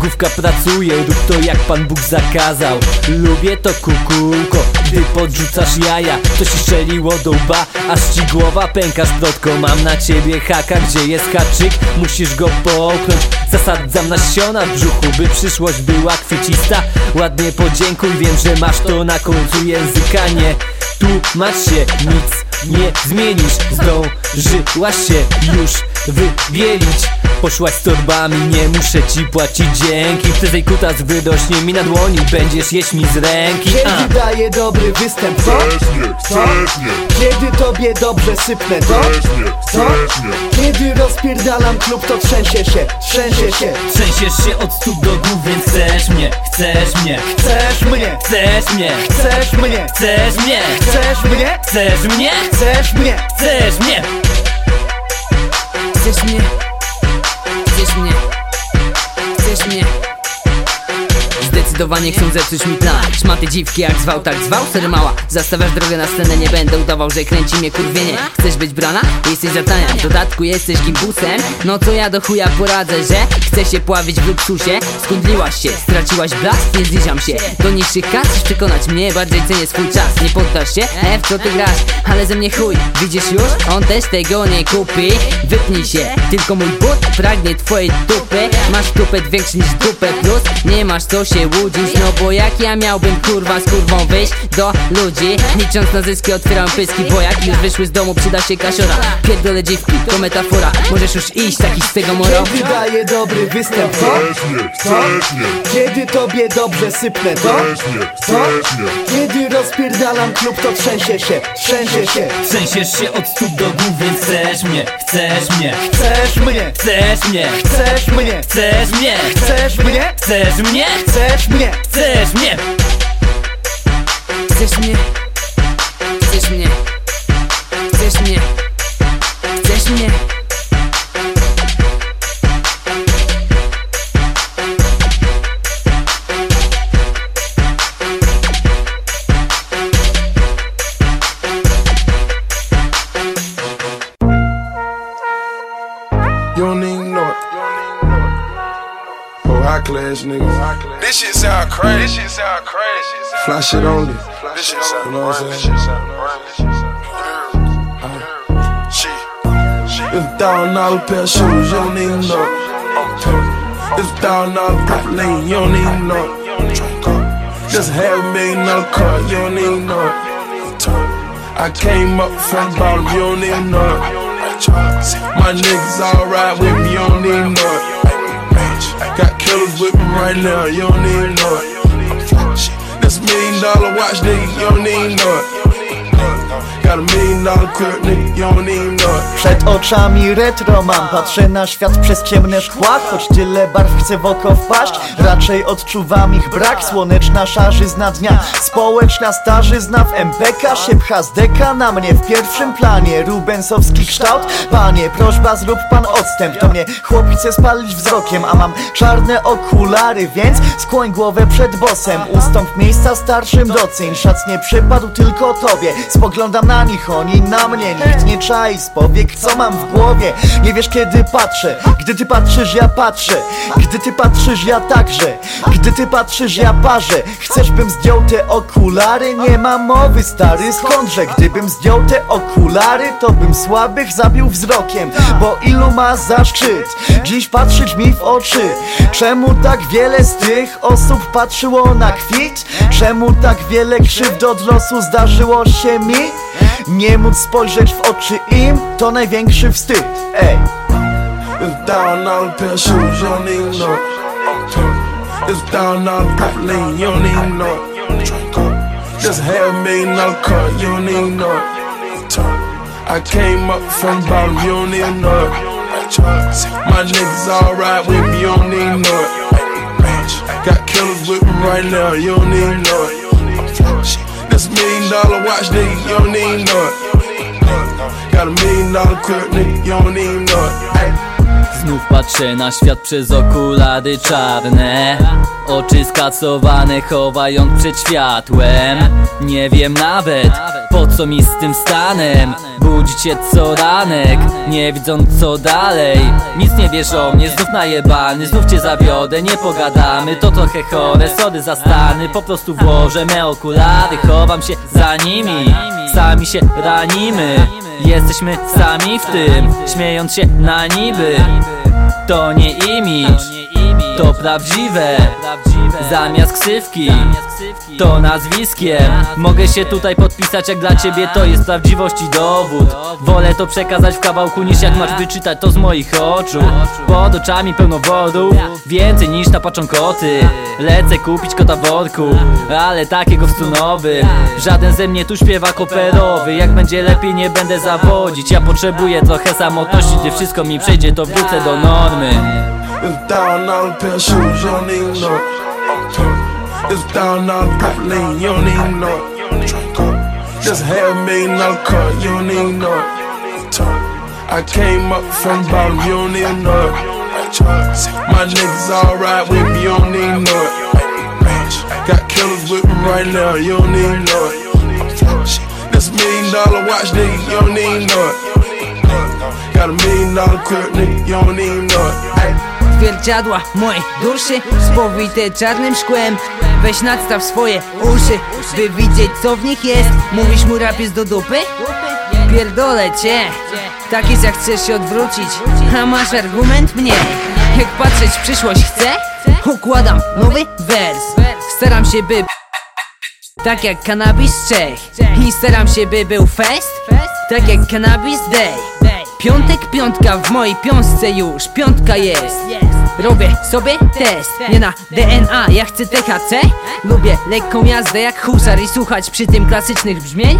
Główka pracuje, rób to jak Pan Bóg zakazał. Lubię to kukułko, gdy podrzucasz jaja. To się strzeliło do łba, aż ci głowa pęka Splotko, mam na ciebie haka, gdzie jest haczyk? Musisz go połknąć. Zasadzam nasiona w brzuchu, by przyszłość była kwiecista Ładnie podziękuj, wiem, że masz to na końcu języka. Nie tłumacz się, nic nie zmienisz Zdążyłaś się już wybielić Poszłaś z torbami, nie muszę ci płacić dzięki. Wtedy kutas wyrośnie mi na dłoni Będziesz jeść mi z ręki. A. Kiedy daję dobry występ, co? Chcesz mnie, chcesz mnie, Kiedy tobie dobrze sypnę, to? mnie Kiedy rozpierdalam klub, to trzęsie się, trzęsie się. Trzęsiesz się od stóp do głów, więc chcesz mnie, chcesz mnie. Chcesz mnie, Chcesz mnie, chcesz mnie, chcesz mnie. Chcesz mnie, Chcesz mnie, chcesz mnie. Chcesz mnie. Chcesz mnie? Chcesz mnie? Chcesz mnie? Zdecydowanie chcą zepsuć mi plan. Szmaty dziwki jak zwał, tak zwał. Sery mała, zastawiasz drogę na scenę Nie będę udawał, że kręci mnie kurwienie. Chcesz być brana? Jesteś zatania W dodatku jesteś gimbusem No to ja do chuja poradzę, że Chcę się pławić w luksusie? Skundliłaś się, straciłaś blask Nie zbliżam się. Do niższych kas Chcesz przekonać mnie, bardziej cenię swój czas. Nie poddasz się? E, w co ty grasz? Ale ze mnie chuj, widzisz już? On też tego nie kupi. Wypnij się, tylko mój but pragnie twojej dupy. Masz tupet większy niż dupę plus. Nie masz co się łudzić No bo jak ja miałbym kurwa z kurwą wyjść do ludzi? Licząc na zyski otwieram pyski Bo jak już wyszły z domu przyda się kasiora. Pierdolę dziwki, to metafora. Możesz już iść taki z tego moro Kiedy daję dobry występ, co? Chcesz mnie, chcesz mnie, Kiedy tobie dobrze sypnę, to? mnie Kiedy rozpierdalam klub, to trzęsie się, trzęsie się. Trzęsiesz się od stóp do głów, więc chcesz mnie, chcesz mnie. Chcesz mnie, Chcesz mnie, chcesz mnie, chcesz mnie. Chcesz mnie, Chcesz mnie, chcesz mnie chcesz mnie Chcesz mnie? Chcesz mnie? Chcesz mnie? Chcesz mnie? You don't even know it. Oh, high class niggas. This shit sound crazy. This shit sound crazy. Fly shit only. This shit sound You know what I'm This saying? shit sound She, she. It's thousand dollar pair of shoes, you don't even know it. It's thousand dollar purple lane, you don't even know. Just half million dollar car, you don't even know. I came up from bottom, you don't even know. My niggas all ride with me, you don't even know it. Got killers with me right now, you don't even know it. This million dollar watch, nigga, you don't even know it. Przed oczami retro mam Patrzę na świat przez ciemne szkła Choć tyle barw chcę w oko wpaść. Raczej odczuwam ich brak Słoneczna szarzyzna dnia. Społeczna starzyzna w MPK Się pcha z deka na mnie. W pierwszym planie Rubensowski kształt. Panie, prośba zrób pan odstęp. To mnie chłop chce spalić wzrokiem A mam czarne okulary Więc skłoń głowę przed bosem. Ustąp miejsca starszym doceń. Szac nie przypadł tylko tobie. Spoglądam na nich, oni na mnie Nikt nie czai z powiek, co mam w głowie Nie wiesz kiedy patrzę Gdy ty patrzysz, ja patrzę Gdy ty patrzysz, ja także Gdy ty patrzysz, ja parzę Chcesz bym zdjął te okulary? Nie ma mowy, stary, skądże? Gdybym zdjął te okulary To bym słabych zabił wzrokiem Bo ilu ma zaszczyt Dziś patrzeć mi w oczy Czemu tak wiele z tych osób patrzyło na kwit? Czemu tak wiele krzywd od losu zdarzyło się mi? Nie móc spojrzeć w oczy im to największy wstyd Ej, It's thousand dollar pair shoes, you don't even know. It's a thousand dollar purple you don't even know. Just half million dollar car, you don't even know. I came up from bottom, you don't even know. My niggas ride with me, you don't even know. Got killers with me right now, you don't even know. This million dollar watch, nigga, you don't even know it. Got a million dollar crib, nigga, you don't even know it. Ay. Znów patrzę na świat przez okulary czarne. Oczy skacowane chowając przed światłem. Nie wiem nawet po co mi z tym stanem. Budzi cię co ranek, nie widząc co dalej. Nic nie wiesz o mnie, znów najebany Znów cię zawiodę, nie pogadamy. To trochę chore, sorry za stany. Po prostu włożę me okulary Chowam się za nimi. Sami się ranimy Jesteśmy sami w tym Śmiejąc się na niby. To nie imidż To prawdziwe Zamiast ksywki To nazwiskiem. Mogę się tutaj podpisać jak dla ciebie to jest prawdziwość i dowód. Wolę to przekazać w kawałku niż jak masz wyczytać to z moich oczu. Pod oczami pełno wodu Więcej niż napaczą koty Lecę kupić kota w worku Ale takiego w stunowym Żaden ze mnie tu śpiewa operowy Jak będzie lepiej nie będę zawodzić. Ja potrzebuję trochę samotności Gdy wszystko mi przejdzie to wrócę do normy. Pair of shoes, you. It's thousand dollar purple lean, you don't even know it. Just half million dollar car, you don't even know it. I came up from bottom, you don't even know it. My niggas alright with me, you don't even know it. Got killers with me right now, you don't even know it. This million dollar watch, nigga, you don't even know it. Got a million dollar crib, nigga, you don't even know it. Zwierciadła mojej duszy Spowite czarnym szkłem. Weź nadstaw swoje uszy By widzieć co w nich jest. Mówisz mu rap jest do dupy? Pierdolę cię. Tak jest jak chcesz się odwrócić. A masz argument? Mnie. Jak patrzeć w przyszłość chcę? Układam nowy wers. Staram się by tak jak cannabis Czech I staram się by był fest. Tak jak cannabis day. Piątek, piątka w mojej piątce już. Piątka jest Robię sobie test Nie na DNA, ja chcę THC Lubię lekką jazdę jak husar I słuchać przy tym klasycznych brzmień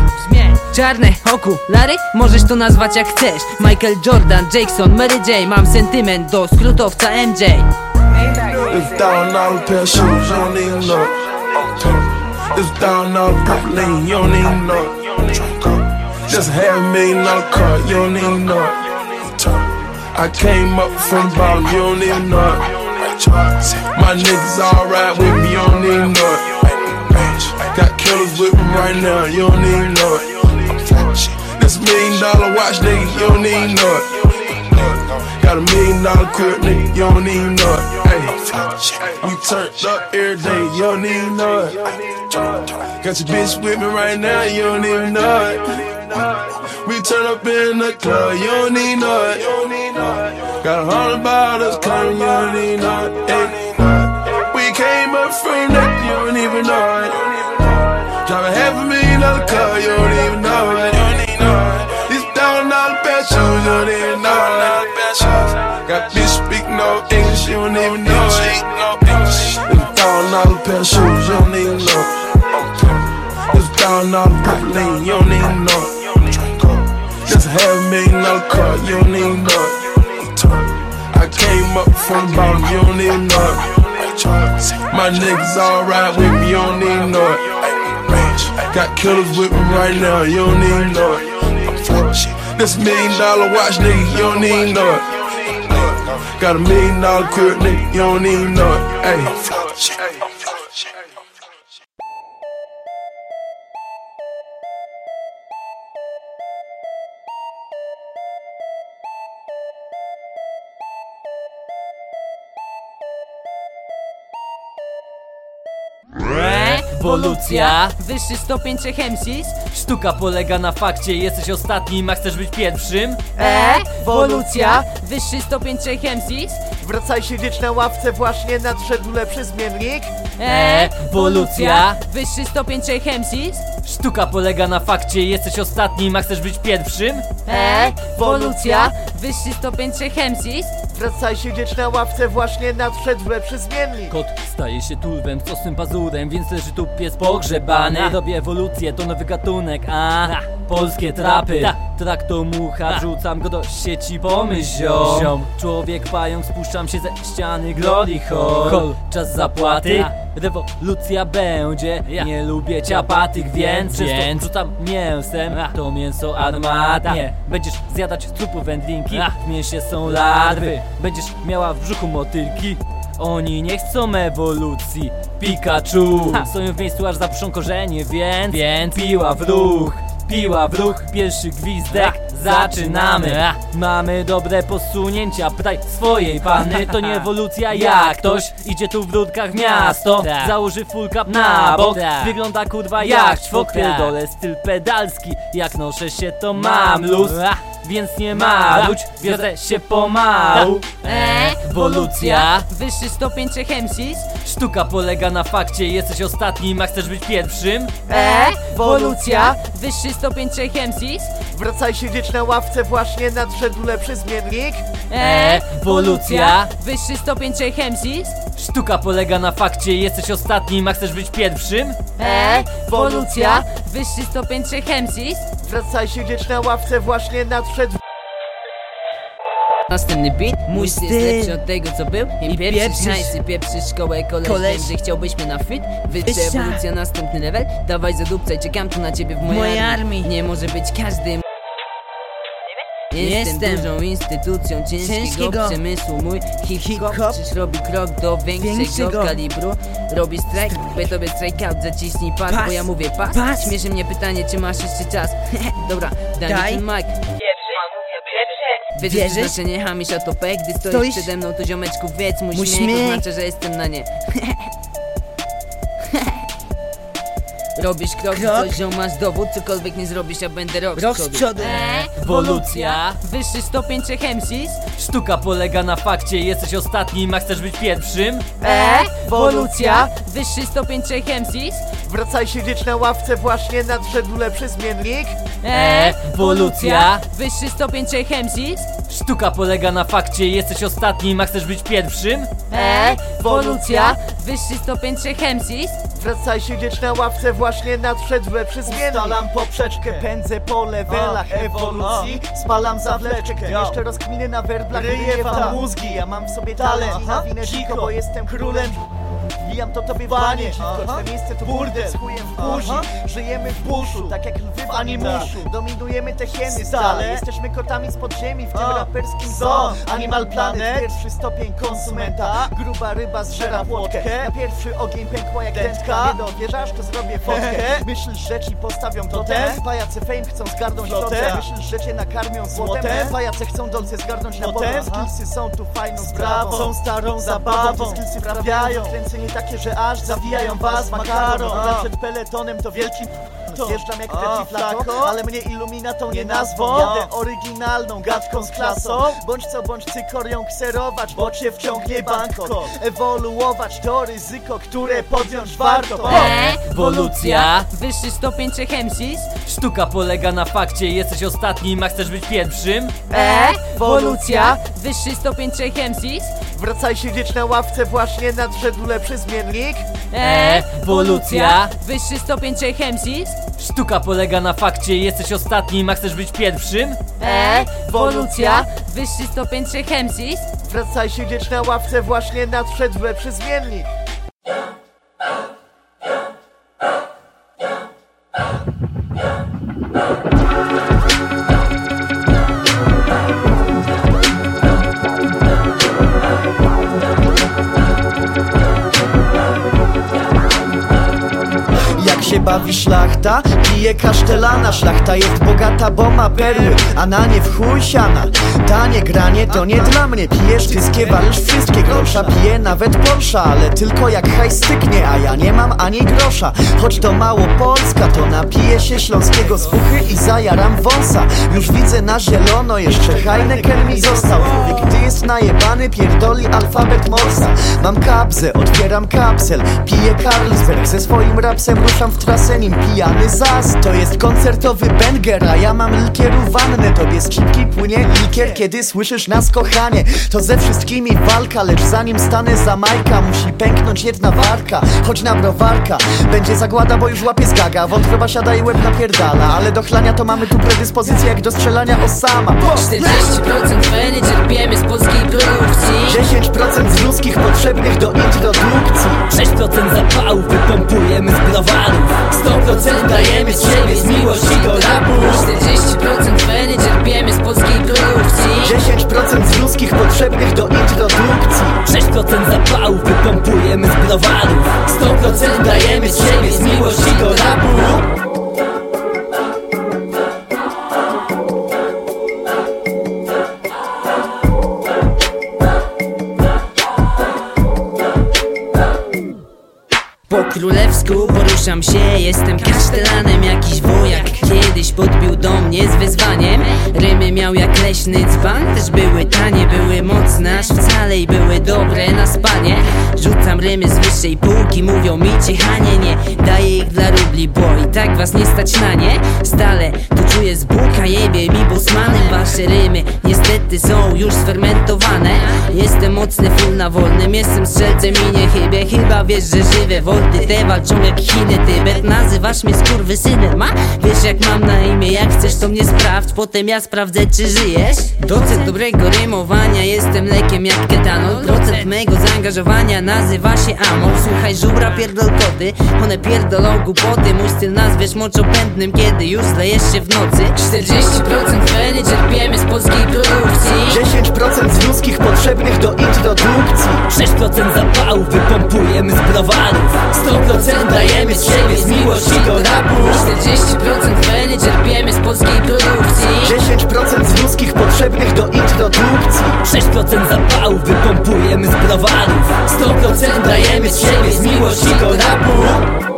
Czarne okulary, możesz to nazwać jak chcesz Michael Jordan, Jackson, Mary J Mam sentyment do skrótowca MJ It's thousand dollar pair shoes, you don't know it. It's thousand dollar purple lean, you don't know it. Just half million dollar car, you don't know it. I came up from bottom, you don't even know it. My niggas alright with me, you don't even know it. Got killers with me right now, you don't even know it. This million dollar watch, nigga, you don't even know it. Got a million dollar crib, nigga, you don't even know it. We turned up every day, you don't even know it. Got your bitch with me right now, you don't even know it. We turn up in the club, you don't know it. Got a hundred bottles coming, you don't it. Ay, we came up from that, you don't even know it. Drive a half a million dollar car, you don't even know it. These thousand dollar of shoes, you don't even know it. Got bitch speak no English, you don't even know it. It's thousand dollar pair shoes, you don't even know it. It's thousand dollar you don't even know it. Half million dollar car, you don't even know it. I came up from bottom, you don't even know it. My niggas alright with me, you don't even know it. Got killers with me right now, you don't even know it. This million dollar watch, nigga, you don't even know it. Got a million dollar crib, nigga, you don't even know it. Ewolucja. Wyższy stopień trzech MCs Sztuka polega na fakcie. Jesteś ostatnim, a chcesz być pierwszym? Ewolucja. Wyższy stopień MCs Wracaj siedzieć na ławce, właśnie nadszedł lepszy zmiennik. Ewolucja. Wyższy stopień MCs Sztuka polega na fakcie. Jesteś ostatnim, a chcesz być pierwszym? Ewolucja. Wyższy stopień MCs Wracaj siedzieć na ławce, właśnie nadszedł lepszy zmiennik. Kot staje się tulwem z ostym pazurem, więc leży tu pies pogrzebany. Robię ewolucję, to nowy gatunek, a Polskie trapy, traktor mucha, rzucam go do sieci, pomyśl ziom. Człowiek pająk, spuszczam się ze ściany, glory hole. Czas zapłaty, rewolucja będzie. Nie lubię ciapatyk, więc Często rzucam mięsem, to mięso armatnie. Będziesz zjadać z trupu wędlinki, w mięsie są larwy. Będziesz miała w brzuchu motylki oni nie chcą ewolucji. Pikachu. Stoją w miejscu aż zapuszczą korzenie Więc, więc piła w ruch Piła w ruch, pierwszy gwizdek. Zaczynamy. Mamy dobre posunięcia Pytaj swojej panny. To nie ewolucja jak ktoś Idzie tu w dudkach miasto. Założy full cap na bok. Wygląda kurwa jak czwok Pierdolę styl pedalski. Jak noszę się to mam luz więc nie marudź Wiozę się pomału. Ewolucja. Wyższy stopień trzech MCs Sztuka polega na fakcie. Jesteś ostatnim, a chcesz być pierwszym? Ewolucja. Wyższy stopień trzech MCs Wracaj siedzieć na ławce, właśnie nadszedł lepszy zmiennik. Ewolucja. Wyższy stopień trzech MCs Sztuka polega na fakcie. Jesteś ostatnim, a chcesz być pierwszym? Ewolucja. Wyższy stopień trzech MCs Wracaj siedzieć na ławce, właśnie nadszedł Następny beat, mój styl jest lepszy od tego co był I pieprzysz pieprzysz. hajsy, pieprzysz szkołę, koleś, Koleś. Wiem, że chciałbyś na fit Wyższa ewolucja, następny level Dawaj zadupcaj, czekam tu na ciebie w mojej, Mojej armii. Nie może być każdy Jestem, Jestem. dużą instytucją ciężkiego, Ciężkiego. przemysłu Mój hip-hop przecież robi krok do większego, Większego. kalibru Robi strike, by tobie strikeout, zaciśnij pas, Pas. Bo ja mówię pas, Pas. Śmieszy mnie pytanie, czy masz jeszcze czas Dobra, daj, Daj. mi ten mic Wiesz, Wierzysz? że znaczenie hamisz, a to pek Gdy stoisz, Stoisz? przede mną, to ziomeczku wiedz Mój, Mój śmiech śmiech. oznacza, że jestem na nie Robisz krok, Krok. coś, że masz dowód Cokolwiek nie zrobisz, ja będę rok, Rok z przodu. Ewolucja. Wyższy stopień trzech MCs Sztuka polega na fakcie Jesteś ostatnim, a chcesz być pierwszym? Ewolucja. Wyższy stopień trzech MCs Wracaj siedzieć na ławce, właśnie nadszedł lepszy zmiennik. Ewolucja. Wyższy stopień trzech MCs Sztuka polega na fakcie. Jesteś ostatnim, a chcesz być pierwszym? Ewolucja. Wyższy stopień trzech MCs Wracaj siedzieć na ławce, właśnie nadszedł lepszy zmiennik Stalam poprzeczkę, pędzę po levelach ewolucji. Spalam zawleczkę, jeszcze rozkminy na werblach Ryję wam mózgi, ja mam w sobie talent. i nawinę dziko, bo jestem królem Wbijam to tobie banie, dziwko, twe miejsce to burdel. Z chujem w buzi, żyjemy w buszu. Tak jak lwy w animuszu Dominujemy te hieny stale. Jesteśmy kotami z podziemi w tym raperskim zoo. Animal Planet, pierwszy stopień konsumenta. Gruba ryba zżera płotkę Na pierwszy ogień pękła jak dętka? Nie dowierzasz, to zrobię fotkę. Myślisz, że ci postawią totem? Pajace fame chcą zgarnąć lotem Myślisz, że cię nakarmią złotem? Pajace chcą dolce zgarnąć na potem Skillsy są tu fajną sprawą. Są starą zabawą. Skillsy wprawiają. Kręcenie takie, że aż zawijają was makaron. A przed peletonem to wielki Zjeżdżam jak Flako, ale mnie iluminatą nie nazwą. Jadę oryginalną gadką z klasą. Bądź co bądź cykorią kserować, bo cię wciągnie banko. Ewoluować to ryzyko, które podjąć warto. Ewolucja. Wyższy stopień trzech MCs Sztuka polega na fakcie. Jesteś ostatnim, a chcesz być pierwszym? Ewolucja. Wyższy stopień trzech MCs Wracaj siedzieć na ławce, właśnie nadszedł lepszy zmiennik Ewolucja. Wyższy stopień trzech MCs Sztuka polega na fakcie. Jesteś ostatnim, a chcesz być pierwszym? Ewolucja. Wyższy stopień trzech Wracaj siedzieć na ławce, właśnie nadszedł lepszy zmiennik bawi szlachta? Pije kasztelana Szlachta jest bogata, bo ma perły A na nie w chuj siana. Tanie granie to nie dla mnie Pijesz tyskie, walisz wszystkie grosza. Piję nawet Porsche, ale tylko jak hajs styknie A ja nie mam ani grosza. Choć to mało Polska To napiję się śląskiego z puchy I zajaram wąsa. Już widzę na zielono Jeszcze Heineken mi został Człowiek, gdy jest najebany Pierdoli alfabet Morsa. Mam kabzę, otwieram kapsel Piję Carlsberg. Ze swoim rapsem ruszam w trasę Nim pijany zas To jest koncertowy banger A ja mam likieru wannę Tobie z czipki płynie likier Kiedy słyszysz nas kochanie. To ze wszystkimi walka Lecz zanim stanę za majka Musi pęknąć jedna warka. Chodź na browarka Będzie zagłada, bo już łapie z gaga Wątroba siada i łeb napierdala Ale do chlania to mamy tu predyspozycję Jak do strzelania Osama 40% feny czerpiemy z polskiej produkcji. 10% z ludzkich potrzebnych do introdukcji. 6% zapału wypompujemy z browarów. 100% dajemy z siebie z miłości do rapu. 40% feny czerpiemy z polskiej produkcji. 10% z ludzkich potrzebnych do introdukcji. 6% zapału wypompujemy z browarów. 100% dajemy z siebie z miłości do rapu poruszam się, jestem kasztelanem Jakiś wojak kiedyś podbił do mnie z wyzwaniem. Rymy miał jak leśny dzban Też były tanie, były mocne Aż wcale i były dobre na spanie. Rzucam rymy z wyższej półki Mówią mi ciechanie Nie daję ich dla rubli, bo i tak was nie stać na nie. Stale tu z buka Jebie mi bosmanem Wasze rymy. Niestety są już sfermentowane. Jestem mocny, full na wolnym. Jestem strzelcem i nie chybię. Chyba wiesz, że żywe wolty te walczą jak Chiny. Tybet Nazywasz mnie skurwysynem A? Wiesz jak mam na imię? Jak chcesz to mnie sprawdź. Potem ja sprawdzę czy żyjesz. Docent dobrego rymowania. Jestem lekiem jak ketanol. Procent mego zaangażowania nazywa się amol. Słuchaj żubra pierdol koty. One pierdolą głupoty. Mój styl nazwiesz moczopędnym Kiedy już zlejesz się w nocy. 40% weny czerpiemy z polskiej produkcji. 10% z ludzkich potrzebnych do introdukcji 6% zapału wypompujemy z browarów. 100% dajemy z siebie z miłości do rapu. 40% weny czerpiemy z polskiej produkcji. 10% z ludzkich potrzebnych do introdukcji 6% zapału wypompujemy z browarów. 100% dajemy z siebie z miłości do rapu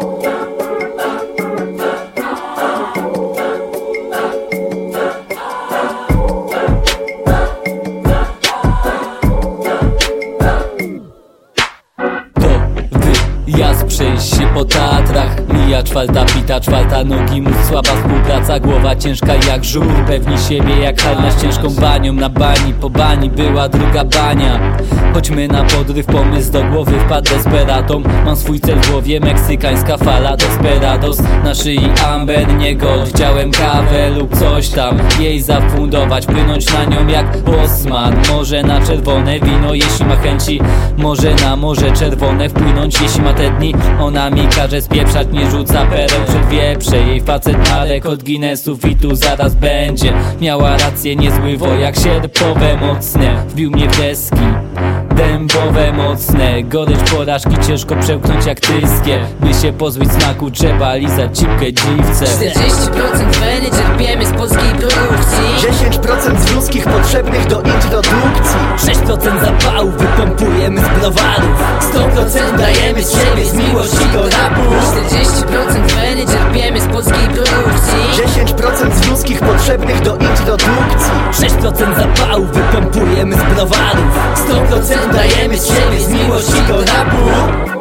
Czwarta pita, czwarta nogi mu słaba współpraca Głowa ciężka jak żur, pewni siebie jak halna z ciężką banią Na bani, po bani była druga bania. Chodźmy na podryw, pomysł do głowy wpadł desperatą Mam swój cel w głowie, meksykańska fala Desperados, na szyi amber, nie gold Chciałem kawę lub coś tam Jej zafundować, płynąć na nią jak Bosman Może na czerwone wino, jeśli ma chęci Może na morze czerwone wpłynąć, jeśli ma te dni Ona mi każe spieprzać, nie rzuca pereł przed Jej facet ma rekord Guinnessów i tu zaraz będzie. Miała rację, niezły wojak, sierpowe mocne. Wbił mnie w deski Dębowe, mocne, gorycz porażki ciężko przełknąć jak tyskie. By się pozbyć smaku trzeba lizać cipkę dziwce. 40% weny czerpiemy z polskiej produkcji. 10% z ludzkich potrzebnych do introdukcji. 6% zapału wypompujemy z browarów. 100% dajemy z siebie z miłości do rapu. 40% weny czerpiemy z polskiej produkcji. 10% z ludzkich potrzebnych do introdukcji. 6% zapału wypompujemy z browarów. 100% dajemy z siebie z miłości do rapu